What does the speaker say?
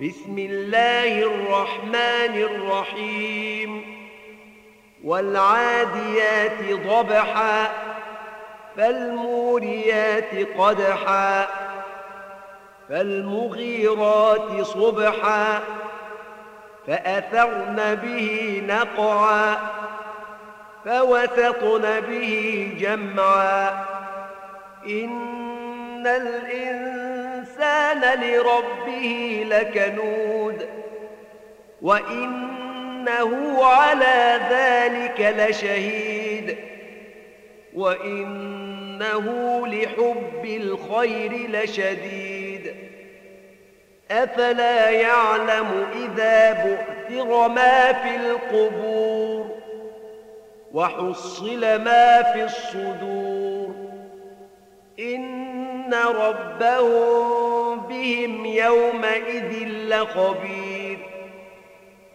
بسم الله الرحمن الرحيم. والعاديات ضبحا فالموريات قدحا فالمغيرات صبحا فأثرن به نقعا فوسطن به جمعا. إن الإنسان لربه لكنود وإنه على ذلك لشهيد وإنه لحب الخير لشديد أفلا يعلم إذا بؤثر ما في القبور وحصل ما في الصدور إن ربهم بهم يومئذ لخبير.